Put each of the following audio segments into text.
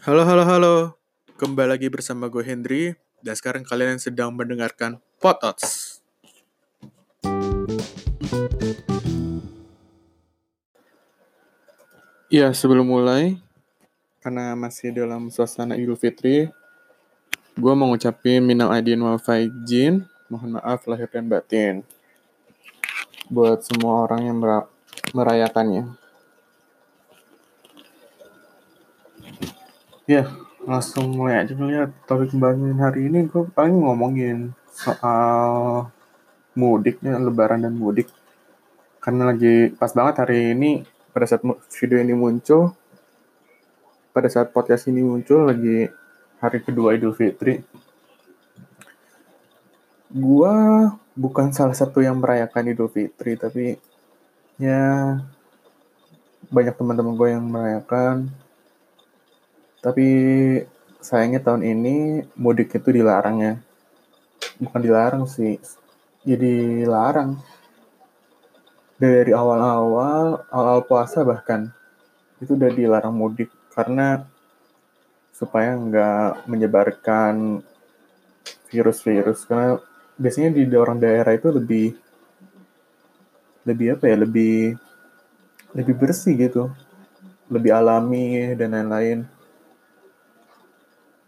Halo, halo, halo. Kembali lagi bersama gue Hendry. Dan sekarang kalian sedang mendengarkan Potots. Ya, sebelum mulai, karena masih dalam suasana Idul Fitri, gue mau ngucapin minal aidin wal faizin, mohon maaf lahir dan batin. Buat semua orang yang mera- merayakannya. Ya, langsung mulai aja ngeliat topik pembahasan hari ini gue paling ngomongin soal mudiknya, lebaran dan mudik. Karena lagi pas banget hari ini, pada saat video ini muncul, pada saat podcast ini muncul lagi hari kedua Idul Fitri. Gua bukan salah satu yang merayakan Idul Fitri, tapi ya banyak teman-teman gue yang merayakan. Tapi sayangnya tahun ini mudik itu dilarang ya. Bukan dilarang sih, jadi larang. Dari awal-awal, awal puasa bahkan, itu udah dilarang mudik karena supaya nggak menyebarkan virus-virus karena biasanya di orang daerah itu lebih lebih apa ya lebih lebih bersih gitu lebih alami dan lain-lain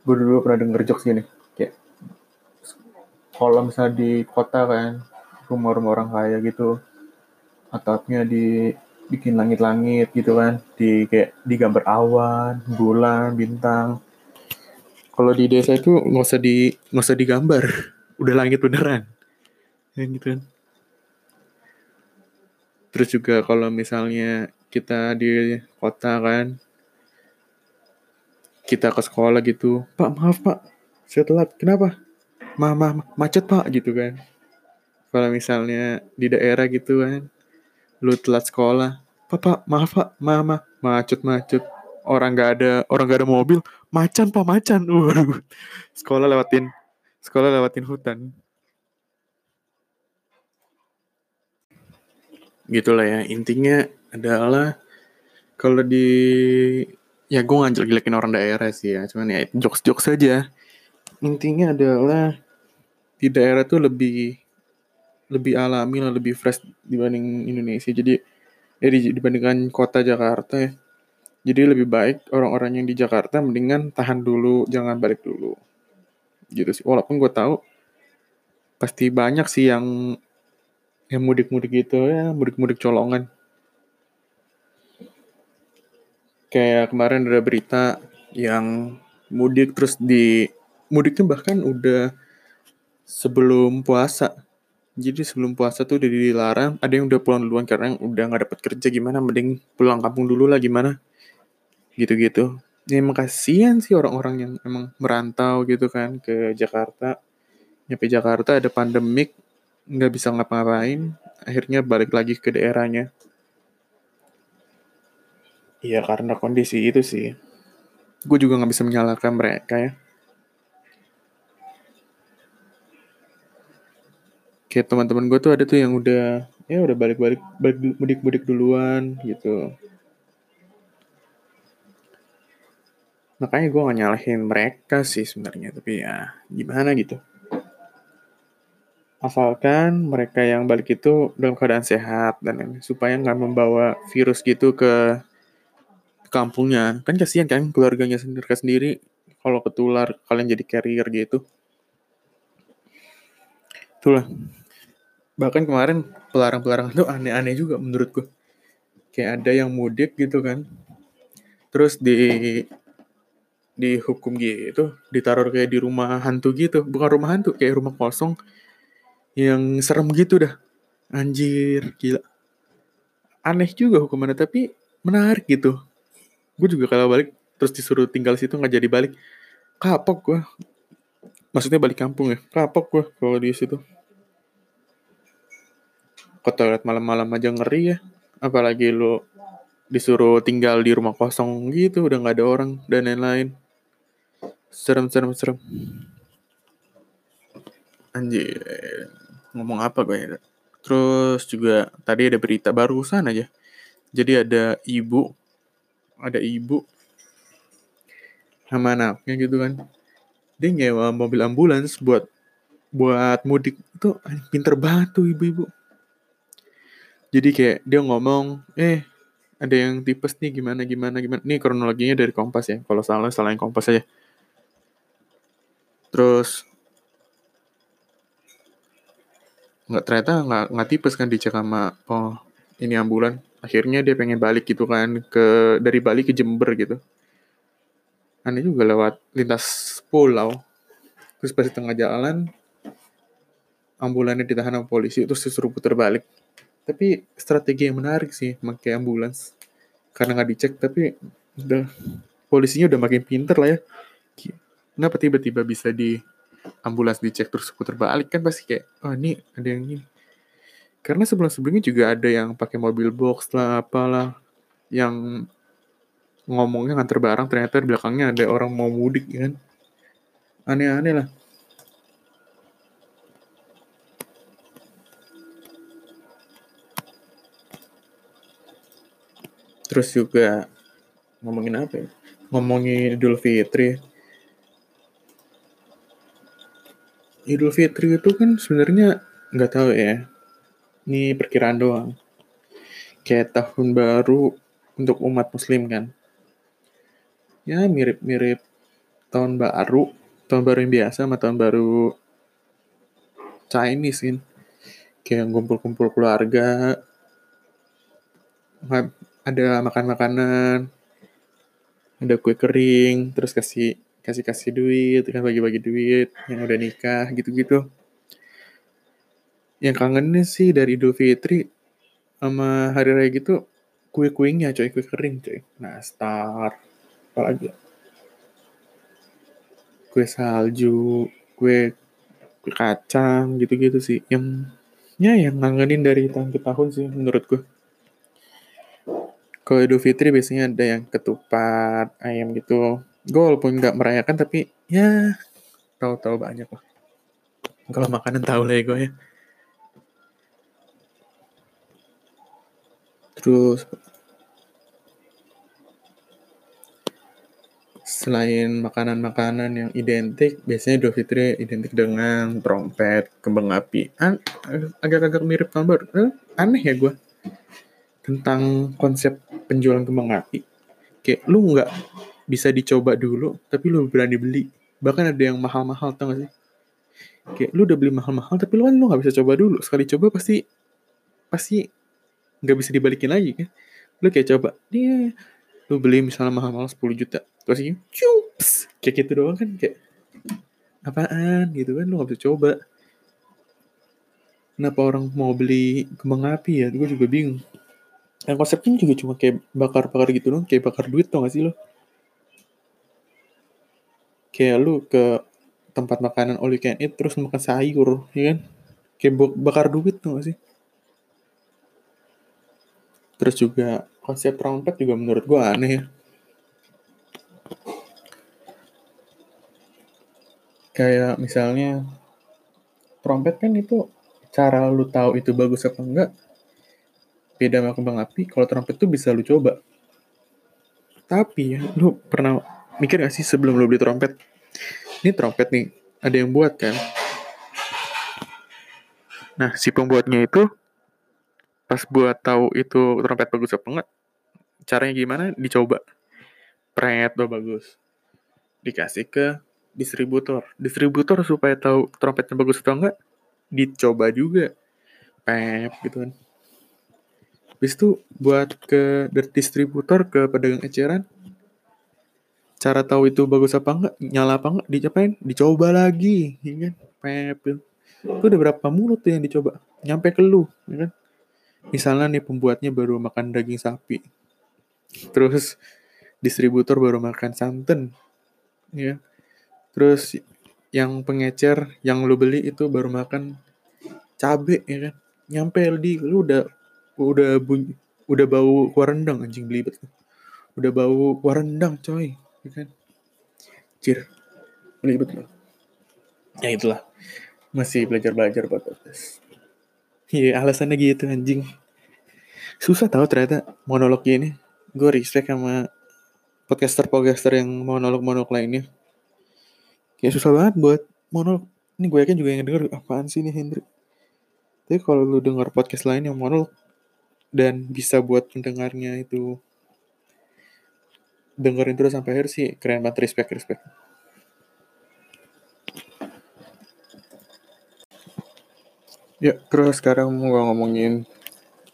gue dulu pernah denger jokes gini kayak kalau misalnya di kota kan rumah-rumah orang kaya gitu atapnya di bikin langit-langit gitu kan di kayak digambar awan bulan bintang. Kalau di desa itu nggak usah di nggak usah digambar udah langit beneran. Ya gitu kan. Terus juga kalau misalnya kita di kota kan kita ke sekolah gitu. Pak maaf pak. Saya telat. Kenapa? Ma, ma ma- macet pak gitu kan. Kalau misalnya di daerah gitu kan lu telat sekolah. Pak maaf pak. Mama macet macet. Orang nggak ada orang nggak ada mobil. Macan pak macan. Waduh. Sekolah lewatin sekolah lewatin hutan. Gitulah ya. Intinya adalah kalau di ya gue nggak jelek-jelekin orang daerah sih ya cuman ya jokes jokes saja intinya adalah di daerah tuh lebih lebih alami lah lebih fresh dibanding Indonesia. Jadi ya di- dibandingkan kota Jakarta ya. Jadi lebih baik orang-orang yang di Jakarta mendingan tahan dulu jangan balik dulu. Gitu sih. Walaupun gue tahu pasti banyak sih yang yang mudik-mudik gitu ya mudik-mudik colongan kayak kemarin ada berita yang mudik terus di mudiknya bahkan udah sebelum puasa. Jadi sebelum puasa tuh udah dilarang ada yang udah pulang duluan karena udah nggak dapat kerja gimana? Mending pulang kampung dulu lah gimana? Gitu-gitu. Ya emang kasihan sih orang-orang yang emang merantau gitu kan ke Jakarta. Nyampe Jakarta ada pandemik nggak bisa ngapa-ngapain akhirnya balik lagi ke daerahnya Iya karena kondisi itu sih. Gue juga nggak bisa menyalahkan mereka ya. Kayak teman-teman gue tuh ada tuh yang udah ya udah balik-balik balik mudik-mudik duluan gitu. Makanya gue gak nyalahin mereka sih sebenarnya tapi ya gimana gitu. Asalkan mereka yang balik itu dalam keadaan sehat dan supaya nggak membawa virus gitu ke kampungnya. Kan kasihan kan keluarganya sendiri sendiri kalau ketular kalian jadi carrier gitu. Itulah. Bahkan kemarin pelarang-pelarangan tuh aneh-aneh juga menurut gue kayak ada yang mudik gitu kan. Terus di dihukum gitu ditaruh kayak di rumah hantu gitu. Bukan rumah hantu kayak rumah kosong yang serem gitu dah. Anjir gila. Aneh juga hukumannya tapi menarik gitu gue juga kalau balik terus disuruh tinggal situ nggak jadi balik. Kapok gue maksudnya balik kampung ya? Kapok gue kalau di situ. Ke toilet malam-malam aja ngeri ya. Apalagi lu disuruh tinggal di rumah kosong gitu udah nggak ada orang dan lain-lain. Serem serem serem. Anjir. Ngomong apa gue ya? Terus juga tadi ada berita barusan aja. Jadi ada ibu ada ibu sama anaknya gitu kan. Dia nyewa mobil ambulans buat buat mudik. Itu pinter banget tuh ibu-ibu. Jadi kayak dia ngomong eh ada yang tipes nih gimana gimana gimana. Nih kronologinya dari kompas ya kalau salah salah yang kompas aja. Terus nggak ternyata nggak nggak tipes kan dicek sama oh ini ambulan akhirnya dia pengen balik gitu kan ke dari Bali ke Jember gitu. Aneh juga lewat lintas pulau. Terus pas di tengah jalan ambulannya ditahan sama polisi terus disuruh putar balik. Tapi strategi yang menarik sih pakai ambulans. Karena nggak dicek tapi udah polisinya udah makin pinter lah ya. Kenapa tiba-tiba bisa di ambulans dicek terus putar balik? Kan pasti kayak oh ini ada yang ini karena sebelum-sebelumnya juga ada yang pakai mobil box lah apalah yang ngomongnya nganter barang ternyata di belakangnya ada orang mau mudik ya kan? Aneh-aneh lah. Terus juga ngomongin apa ya? Ngomongin Idul Fitri. Idul Fitri itu kan sebenarnya nggak tahu ya ini perkiraan doang. Kayak tahun baru untuk umat muslim kan? Ya mirip-mirip tahun baru tahun baru yang biasa sama tahun baru Chinese kan? Kayak kumpul-kumpul keluarga ada makan makanan ada kue kering terus kasih kasih kasih duit kan bagi-bagi duit yang udah nikah gitu-gitu yang kangennya sih dari Idul Fitri sama hari raya gitu kue kuenya coy kue kering coy nastar apalagi kue salju kue kue kacang gitu-gitu sih yang ya yang ngangenin dari tahun ke tahun sih menurut gue kalau Idul Fitri biasanya ada yang ketupat, ayam gitu. Gue walaupun nggak merayakan tapi ya tahu-tahu banyak lah. Kalau makanan tahu lah ya gue ya. Terus selain makanan-makanan yang identik, biasanya Idul Fitri identik dengan trompet, kembang api. Agak-agak mirip tahun baru. Eh, aneh ya gue tentang konsep penjualan kembang api. Kayak lu nggak bisa dicoba dulu tapi lu berani beli. Bahkan ada yang mahal-mahal tau gak sih? Kayak lu udah beli mahal-mahal tapi lu kan lu nggak bisa coba dulu. Sekali coba pasti pasti nggak bisa dibalikin lagi kan? Lu kayak coba dia lu beli misalnya mahal-mahal 10 juta terus ini cups kayak gitu doang kan? Kayak apaan? Gitu kan lu nggak bisa coba. Kenapa orang mau beli kembang api ya? Gue juga bingung. Yang konsepnya juga cuma kayak bakar-bakar gitu dong, kayak bakar duit tau gak sih lo? Kayak lu ke tempat makanan all you can terus makan sayur, ya kan? Kayak bakar duit tau gak sih? Terus juga konsep trompet juga menurut gue aneh ya. Kayak misalnya trompet kan itu cara lu tahu itu bagus apa enggak beda sama kembang api kalau trompet tuh bisa lu coba. Tapi ya lu pernah mikir gak sih sebelum lu beli trompet ini trompet nih ada yang buat kan? Nah si pembuatnya itu pas buat tahu itu trompet bagus apa enggak caranya gimana? Dicoba. Pret tuh bagus. Dikasih ke distributor. Distributor supaya tahu trompetnya bagus atau enggak dicoba juga. Pep gitu kan. Habis itu buat ke distributor ke pedagang eceran, cara tahu itu bagus apa enggak, nyala apa enggak, dicapain, dicoba lagi, ya kan? Pepil. Itu. Udah berapa mulut tuh yang dicoba, nyampe ke lu, ya kan? Misalnya nih pembuatnya baru makan daging sapi, terus distributor baru makan santan, ya. Terus yang pengecer yang lu beli itu baru makan cabe, ya kan? Nyampe di lu udah udah bunyi, udah bau kuah rendang anjing belibet udah bau kuah rendang coy ya kan. Cir belibet loh ya itulah. Masih belajar belajar buat podcast iya alasannya gitu anjing susah tau ternyata monolog ini gue respect sama podcaster-podcaster yang monolog-monolog lainnya. Kayak susah banget buat monolog. Ini gue yakin juga yang denger apaan sih nih Hendrik. Tapi kalau lu denger podcast lain yang monolog dan bisa buat pendengarnya itu dengerin terus sampai akhir sih keren banget respect respect. Ya, terus sekarang mau ngomongin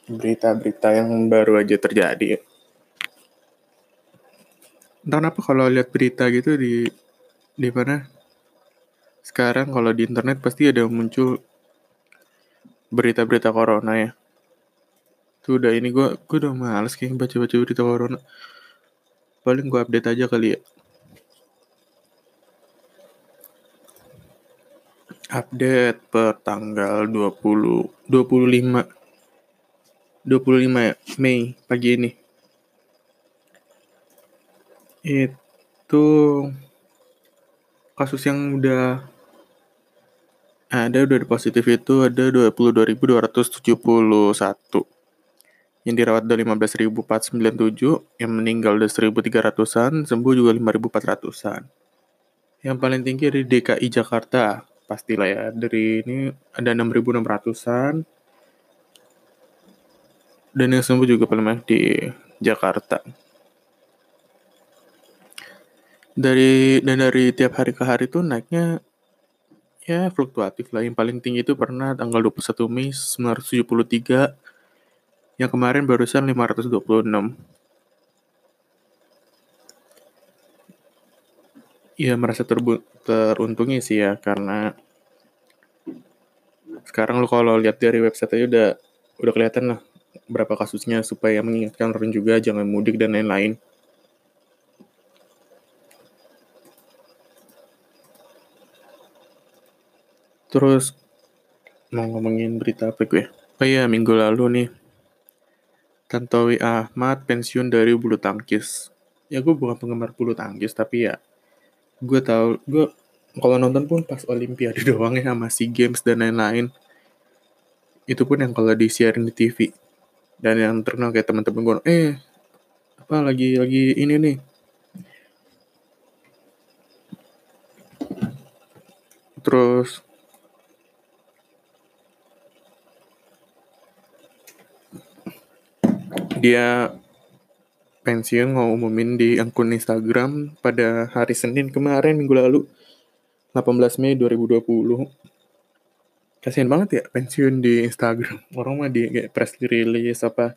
berita-berita yang baru aja terjadi. Entah kenapa kalau lihat berita gitu di di mana sekarang kalau di internet pasti ada muncul berita-berita corona ya. Tuh udah ini gue gue udah males kayak baca-baca berita corona. Paling gue update aja kali ya. Update per tanggal 20 25 25 ya Mei pagi ini. Itu kasus yang udah ada udah positif itu ada 22.271 yang dirawat ada 15.497 yang meninggal ada 1.300an sembuh juga 5.400an yang paling tinggi dari DKI Jakarta pastilah ya dari ini ada 6.600an dan yang sembuh juga paling banyak di Jakarta dari dan dari tiap hari ke hari itu naiknya ya fluktuatif lah. Yang paling tinggi itu pernah tanggal 21 Mei 973 yang kemarin barusan 526. Ya merasa terbu teruntungi sih ya karena sekarang lo kalau lihat dari website aja udah udah kelihatan lah berapa kasusnya supaya mengingatkan orang juga jangan mudik dan lain-lain. Terus mau ngomongin berita apa gue? Oh iya, minggu lalu nih. Tantowi Ahmad pensiun dari bulu tangkis. Ya gue bukan penggemar bulu tangkis, tapi ya gue tahu gue kalau nonton pun pas Olimpiade doang ya sama SEA Games dan lain-lain. Itu pun yang kalau disiarin di TV. Dan yang terkenal kayak teman-teman gue, eh apa lagi lagi ini nih terus dia pensiun mau umumin di akun Instagram pada hari Senin kemarin minggu lalu 18 Mei 2020 kasihan banget ya pensiun di Instagram. Orang mah di kayak press release apa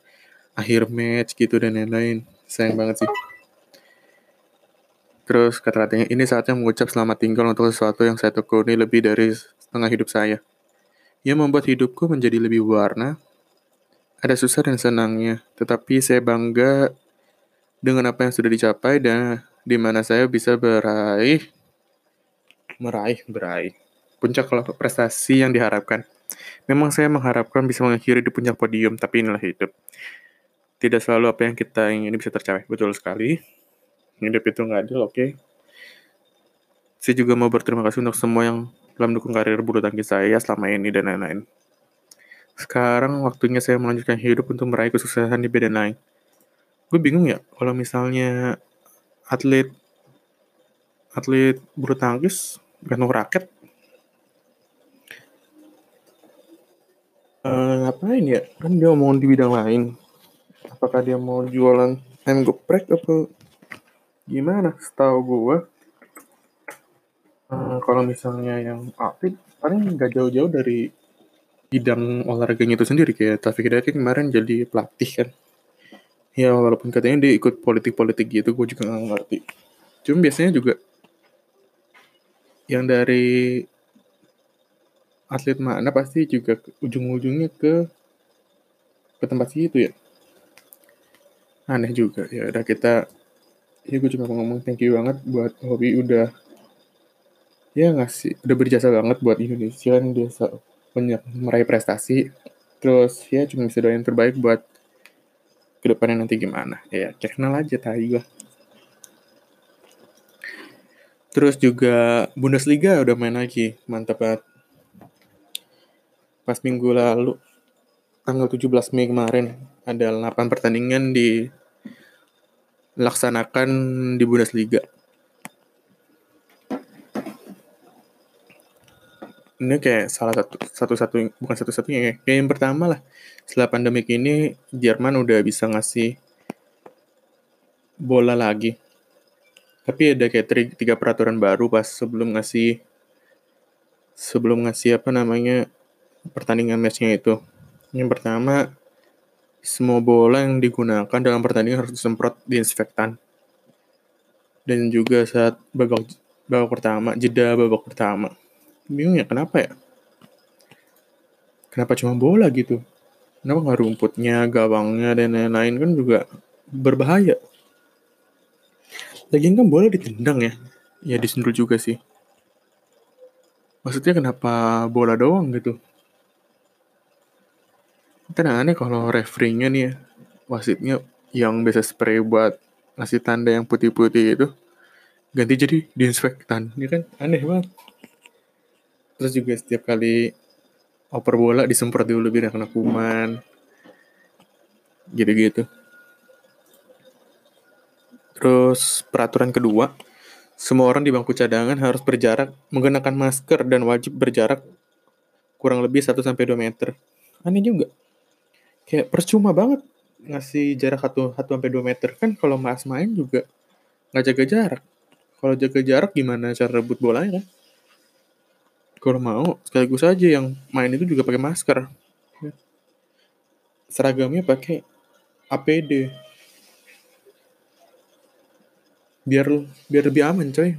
akhir match gitu dan lain-lain. Sayang banget sih. Terus kata-katanya ini saatnya mengucap selamat tinggal untuk sesuatu yang saya tekuni lebih dari setengah hidup saya. Yang membuat hidupku menjadi lebih warna. Ada susah dan senangnya, tetapi saya bangga dengan apa yang sudah dicapai dan di mana saya bisa beraih meraih beraih puncak prestasi yang diharapkan. Memang saya mengharapkan bisa mengakhiri di puncak podium, tapi inilah hidup. Tidak selalu apa yang kita ingin bisa tercapai. Betul sekali. Hidup itu nggak adil, oke. Okay. Saya juga mau berterima kasih untuk semua yang telah mendukung karir bulu tangkis saya selama ini dan lain-lain. Sekarang waktunya saya melanjutkan hidup untuk meraih kesuksesan di bidang lain. Gue bingung ya, kalau misalnya atlet atlet bulu tangkis gantung raket uh, ngapain ya? Kan dia mau di bidang lain. Apakah dia mau jualan ayam geprek atau gimana? Setahu gue uh, kalau misalnya yang atlet paling nggak jauh-jauh dari bidang olahraganya itu sendiri. Kayak Taufik Hidayat kan kemarin jadi pelatih kan ya walaupun katanya dia ikut politik-politik gitu gue juga gak ngerti. Cuma biasanya juga yang dari atlet mana pasti juga ujung-ujungnya ke ke tempat situ ya. Aneh juga. Ya udah kita ya gue cuma mau ngomong thank you banget buat hobi udah ya ngasih udah berjasa banget buat Indonesia dia banyak meraih prestasi. Terus ya cuma bisa doain terbaik buat ke depannya nanti gimana. Ya kenal aja tadi gua. Terus juga Bundesliga udah main lagi mantap banget. Pas minggu lalu tanggal 17 Mei kemarin ada 8 pertandingan di laksanakan di Bundesliga. Ini kayak salah satu satu-satu bukan satu-satunya ya. Kayak yang pertama lah. Setelah pandemik ini Jerman udah bisa ngasih bola lagi. Tapi ada kayak tiga peraturan baru pas sebelum ngasih sebelum ngasih apa namanya pertandingan matchnya itu. Yang pertama semua bola yang digunakan dalam pertandingan harus disemprot diinfektan. Dan juga saat babak babak pertama, jeda babak pertama. Bingung ya kenapa ya? Kenapa cuma bola gitu? Kenapa nggak rumputnya, gawangnya, dan lain-lain kan juga berbahaya. Lagian kan bola ditendang ya. Ya disundul juga sih. Maksudnya kenapa bola doang gitu? Kan aneh kalau referee-nya nih ya, wasitnya yang biasa spray buat ngasih tanda yang putih-putih itu ganti jadi diinspektan ini kan aneh banget terus juga setiap kali oper bola disemprot dulu biar kena kuman gitu-gitu terus peraturan kedua semua orang di bangku cadangan harus berjarak menggunakan masker dan wajib berjarak kurang lebih 1 sampai 2 meter. Aneh juga kayak percuma banget ngasih jarak 1 1 sampai 2 meter kan kalau Mas main juga nggak jaga jarak. Kalau jaga jarak gimana cara rebut bolanya kan? Kalau mau sekaligus aja yang main itu juga pakai masker. Seragamnya pakai APD. Biar biar lebih aman, coy.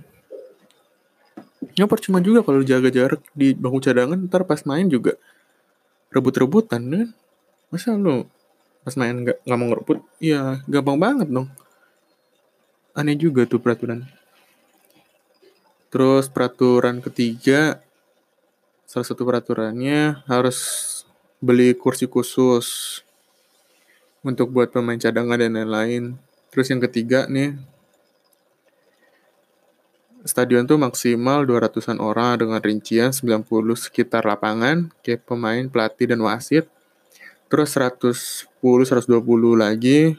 Ya percuma juga kalau jaga jarak di bangku cadangan ntar pas main juga rebut-rebutan kan masa lu pas main nggak nggak mau ngerebut ya gampang banget dong aneh juga tuh peraturan terus peraturan ketiga salah satu peraturannya harus beli kursi khusus untuk buat pemain cadangan dan lain-lain terus yang ketiga nih Stadion tuh maksimal 200-an orang dengan rincian 90 sekitar lapangan, kayak pemain, pelatih, dan wasit terus 110 120 lagi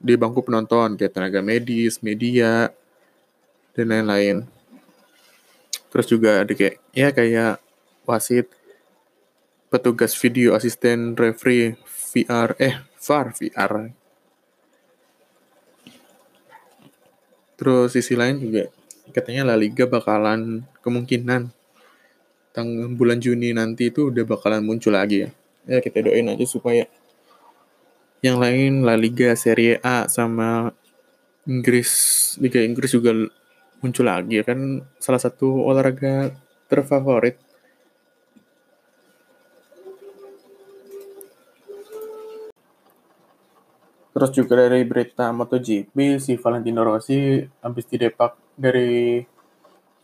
di bangku penonton kayak tenaga medis, media dan lain-lain. Terus juga ada kayak ya kayak wasit petugas video asisten referee VR eh VAR VR. Terus sisi lain juga katanya La Liga bakalan kemungkinan tanggal bulan Juni nanti itu udah bakalan muncul lagi ya ya kita doain aja supaya yang lain La Liga, Serie A sama Inggris, Liga Inggris juga muncul lagi kan salah satu olahraga terfavorit. Terus juga dari berita MotoGP si Valentino Rossi habis didepak dari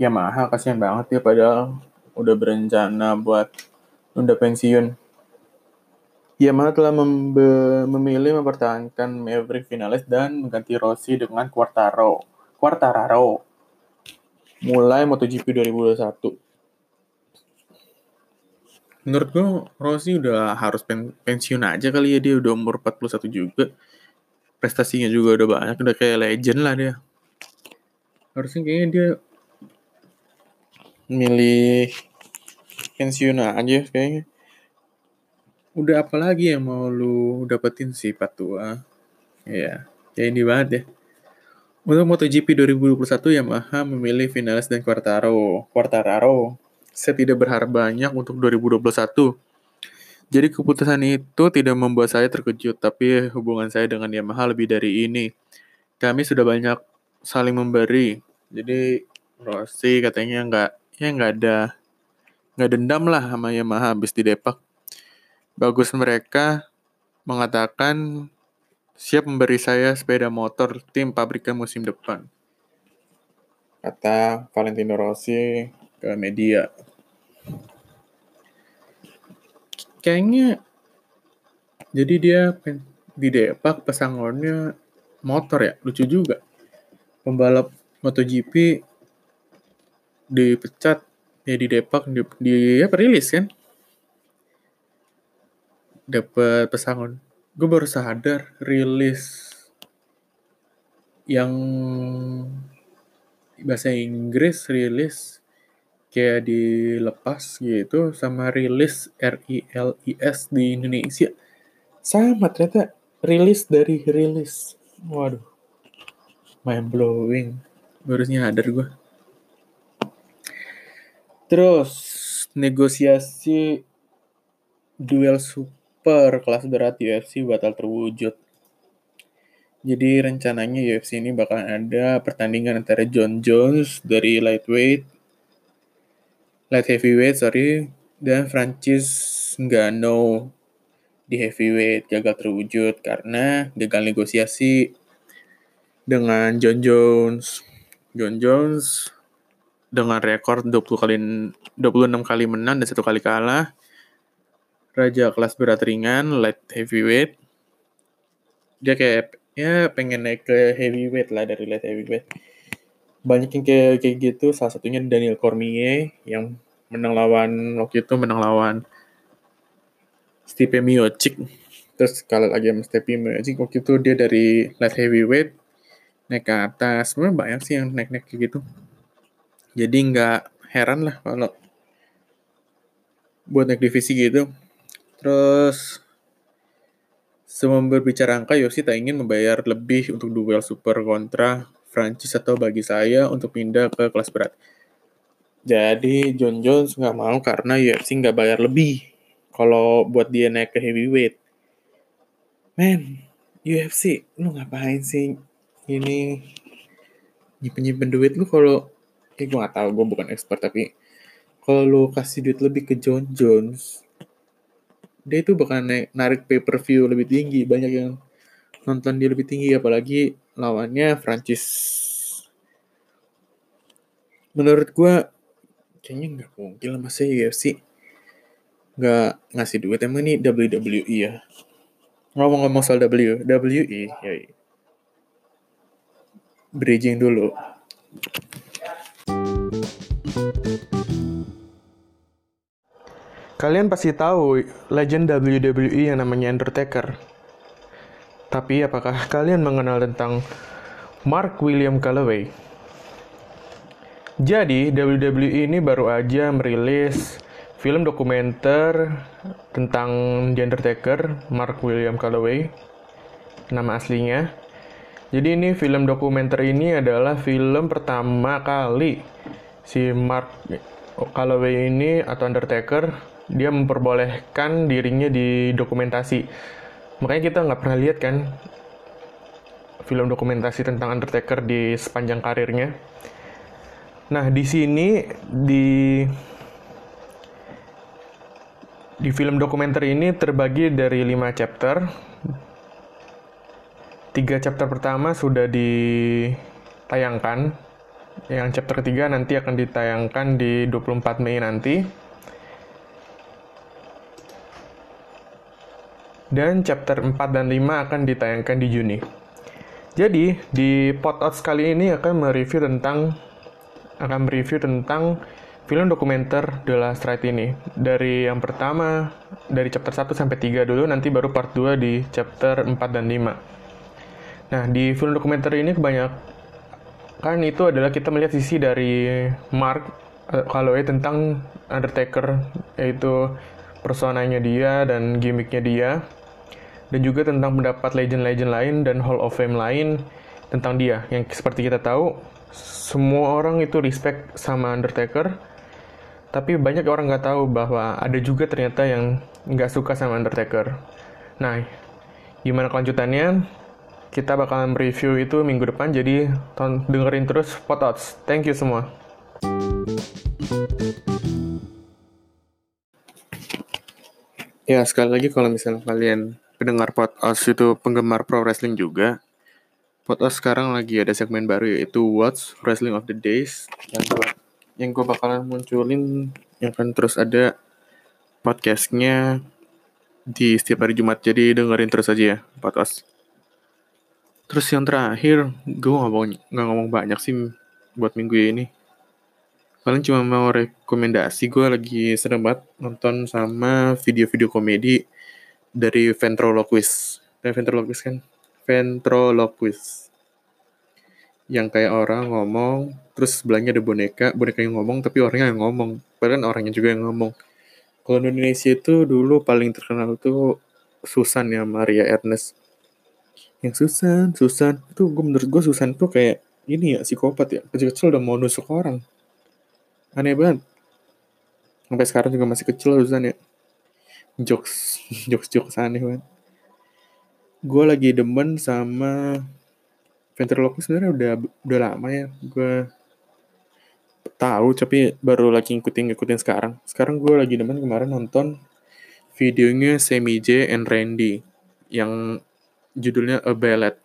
Yamaha kasihan banget ya padahal udah berencana buat tunda pensiun. Yamaha telah memilih mempertahankan Maverick Vinales dan mengganti Rossi dengan Quartaro. Quartararo. Mulai MotoGP 2021. Menurut gue Rossi udah harus pen pensiun aja kali ya dia udah umur 41 juga. Prestasinya juga udah banyak, udah kayak legend lah dia. Harusnya kayaknya dia milih pensiun aja kayaknya udah apa lagi yang mau lu dapetin sih Patua? Ya, kayak ini banget ya. Untuk MotoGP 2021 Yamaha memilih Vinales dan Quartaro. Quartararo. Saya tidak berharap banyak untuk 2021. Jadi keputusan itu tidak membuat saya terkejut, tapi hubungan saya dengan Yamaha lebih dari ini. Kami sudah banyak saling memberi. Jadi Rossi katanya nggak ya nggak ada nggak dendam lah sama Yamaha habis di Depak Bagus mereka mengatakan siap memberi saya sepeda motor tim pabrikan musim depan. Kata Valentino Rossi ke media. Kayaknya jadi dia di Depak pesangonnya motor ya, lucu juga. Pembalap MotoGP dipecat ya di Depak di, di ya perilis kan dapat pesangon gue baru sadar rilis yang bahasa Inggris rilis kayak dilepas gitu sama rilis R I L I S di Indonesia. Sama ternyata rilis dari rilis. Waduh. Mind blowing baru nyadar gue terus negosiasi duel super kelas berat UFC batal terwujud. Jadi rencananya UFC ini bakal ada pertandingan antara John Jones dari lightweight light heavyweight sorry dan Francis Ngannou di heavyweight gagal terwujud karena gagal negosiasi dengan John Jones. John Jones dengan rekor 20 kali 26 kali menang dan satu kali kalah. Raja kelas berat ringan, light heavyweight. Dia kayak ya pengen naik ke heavyweight lah dari light heavyweight banyak yang kayak kayak gitu. Salah satunya Daniel Cormier yang menang lawan waktu itu menang lawan Stipe Miocic. Terus kalau lagi sama Stipe Miocic. Waktu itu dia dari light heavyweight. Naik ke atas. Sebenarnya banyak sih yang naik-naik kayak gitu. Jadi nggak heran lah kalau buat naik divisi gitu. Terus Sebelum berbicara angka, Yosi tak ingin membayar lebih untuk duel super kontra Francis atau bagi saya untuk pindah ke kelas berat. Jadi John Jones nggak mau karena UFC nggak bayar lebih kalau buat dia naik ke heavyweight. Men, UFC, lu ngapain sih ini nyimpen nyimpen duit lu kalau eh gue gak tahu gue bukan expert tapi kalau lu kasih duit lebih ke John Jones dia itu bakal naik, narik pay per view lebih tinggi banyak yang nonton dia lebih tinggi apalagi lawannya Francis. Menurut gue kayaknya nggak mungkin lah masa UFC nggak ngasih duit emang ini WWE ya? Ngomong-ngomong soal W WWE ya bridging dulu. Kalian pasti tahu legend WWE yang namanya Undertaker. Tapi apakah kalian mengenal tentang Mark William Calloway? Jadi, WWE ini baru aja merilis film dokumenter tentang The Undertaker, Mark William Calloway, nama aslinya. Jadi ini film dokumenter ini adalah film pertama kali si Mark Calloway ini atau Undertaker dia memperbolehkan dirinya di dokumentasi makanya kita nggak pernah lihat kan film dokumentasi tentang Undertaker di sepanjang karirnya. Nah di sini di di film dokumenter ini terbagi dari lima chapter. Tiga chapter pertama sudah ditayangkan. Yang chapter ketiga nanti akan ditayangkan di 24 Mei nanti dan chapter 4 dan 5 akan ditayangkan di Juni. Jadi, di podcast kali ini akan mereview tentang akan mereview tentang film dokumenter The Last Ride ini. Dari yang pertama, dari chapter 1 sampai 3 dulu, nanti baru part 2 di chapter 4 dan 5. Nah, di film dokumenter ini kebanyakan itu adalah kita melihat sisi dari Mark eh, kalau ya tentang Undertaker, yaitu personanya dia dan gimmicknya dia dan juga tentang pendapat legend-legend lain dan Hall of Fame lain tentang dia. Yang seperti kita tahu, semua orang itu respect sama Undertaker, tapi banyak orang nggak tahu bahwa ada juga ternyata yang nggak suka sama Undertaker. Nah, gimana kelanjutannya? Kita bakalan review itu minggu depan, jadi dengerin terus Potots. Thank you semua. Ya, sekali lagi kalau misalnya kalian pendengar podcast itu penggemar pro wrestling juga. Podcast sekarang lagi ada segmen baru yaitu What's Wrestling of the Days yang gue yang gue bakalan munculin yang akan terus ada podcastnya di setiap hari Jumat jadi dengerin terus aja ya podcast. Terus yang terakhir gue ngomong nggak ngomong banyak sih buat minggu ini. Paling cuma mau rekomendasi gue lagi seneng banget nonton sama video-video komedi dari ventriloquist. Eh, ventriloquist kan? Ventriloquist. yang kayak orang ngomong terus sebelahnya ada boneka boneka yang ngomong tapi orangnya yang ngomong. Padahal orangnya juga yang ngomong. Kalau Indonesia itu dulu paling terkenal tuh Susan ya Maria Ernest. Yang Susan Susan. Itu gue menurut gue Susan tuh kayak ini ya psikopat ya. Kecil-kecil udah mau nusuk orang aneh banget. Sampai sekarang juga masih kecil Susan ya jokes jokes jokes aneh banget. Gue lagi demen sama ventriloquist sebenarnya udah udah lama ya. Gue tahu tapi baru lagi ngikutin ngikutin sekarang. Sekarang gue lagi demen kemarin nonton videonya Semi J and Randy yang judulnya A Ballad.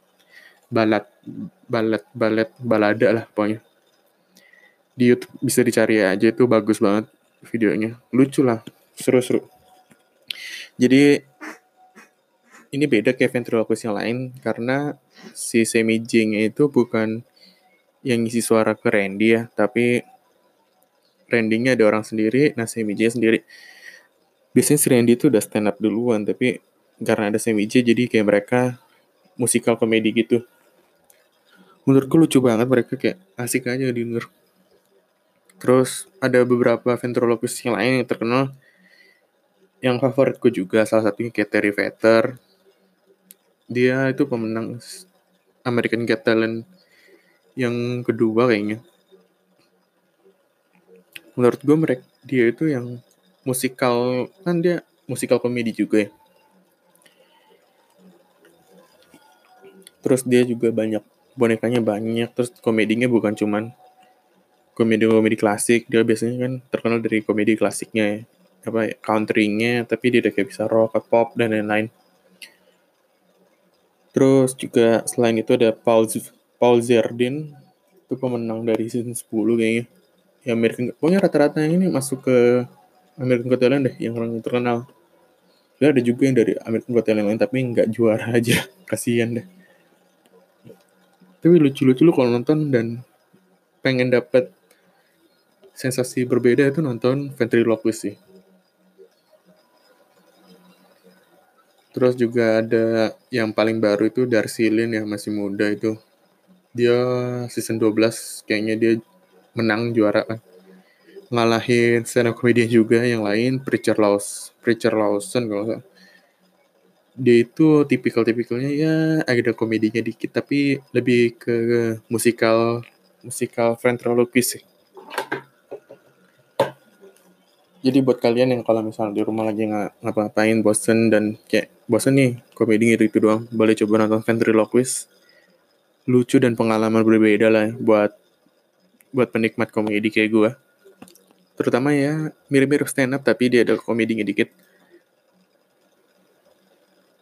Balad balad balad balada lah pokoknya. Di YouTube bisa dicari aja itu bagus banget videonya. Lucu lah seru-seru jadi ini beda kayak ventriloquist yang lain karena si semi j itu bukan yang ngisi suara ke Randy ya, tapi Randy-nya ada orang sendiri, nah semi j sendiri. Biasanya si Randy itu udah stand up duluan, tapi karena ada semi j jadi kayak mereka musikal komedi gitu. Menurutku lucu banget mereka kayak asik aja denger. Terus ada beberapa ventriloquist yang lain yang terkenal yang favoritku juga salah satunya kayak Terry Vetter dia itu pemenang American Got Talent yang kedua kayaknya. Menurut gue mereka dia itu yang musikal kan dia musikal komedi juga ya. Terus dia juga banyak bonekanya banyak terus komedinya bukan cuman komedi-komedi klasik. Dia biasanya kan terkenal dari komedi klasiknya ya apa countrynya tapi dia udah kayak bisa rock pop dan lain-lain Terus juga selain itu ada Paul, Paul Zerdin, itu pemenang dari season 10 kayaknya. Ya American, pokoknya rata-rata yang ini masuk ke American Got Talent deh, yang orang terkenal. Ya ada juga yang dari American Got Talent lain, tapi nggak juara aja. Kasian deh. Tapi lucu-lucu lu kalau nonton dan pengen dapet sensasi berbeda itu nonton Ventriloquist sih. Terus juga ada yang paling baru itu Darcy Lin yang masih muda itu. Dia season 12 kayaknya dia menang juara kan. Ngalahin stand up comedian juga yang lain Preacher Laws, Preacher Lawson kalau nggak dia itu tipikal-tipikalnya ya ada komedinya dikit tapi lebih ke musikal musikal ventriloquist sih. Jadi buat kalian yang kalau misalnya di rumah lagi nggak ngapa-ngapain bosen dan kayak bosen nih komedi gitu itu doang, boleh coba nonton ventriloquist. Lucu dan pengalaman berbeda lah buat buat penikmat komedi kayak gue. Terutama ya mirip-mirip stand up tapi dia ada komedinya dikit.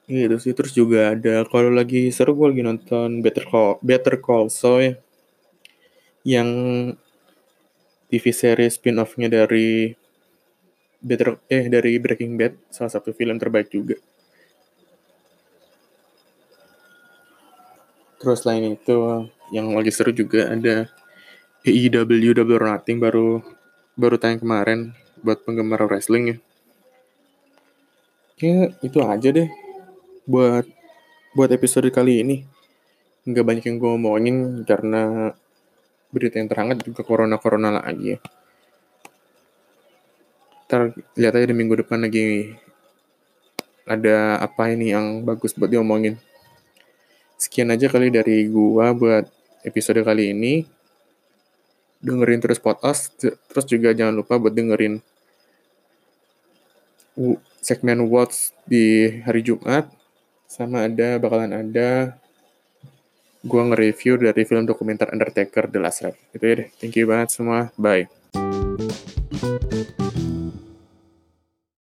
Gitu sih terus juga ada kalau lagi seru gue lagi nonton Better Call Better Call Saul ya. Yang TV series spin-off-nya dari Better eh dari Breaking Bad salah satu film terbaik juga. Terus selain itu yang lagi seru juga ada AEW Double Nothing baru baru tayang kemarin buat penggemar wrestling ya. Kayak itu aja deh buat buat episode kali ini. Nggak banyak yang gue ngomongin karena berita yang terhangat juga corona-corona lagi ya ntar lihat aja di minggu depan lagi ada apa ini yang bagus buat diomongin. Sekian aja kali dari gua buat episode kali ini. Dengerin terus podcast, terus juga jangan lupa buat dengerin segmen Watch di hari Jumat. Sama ada, bakalan ada gua nge-review dari film dokumenter Undertaker The Last Ride. Itu ya deh. Thank you banget semua. Bye.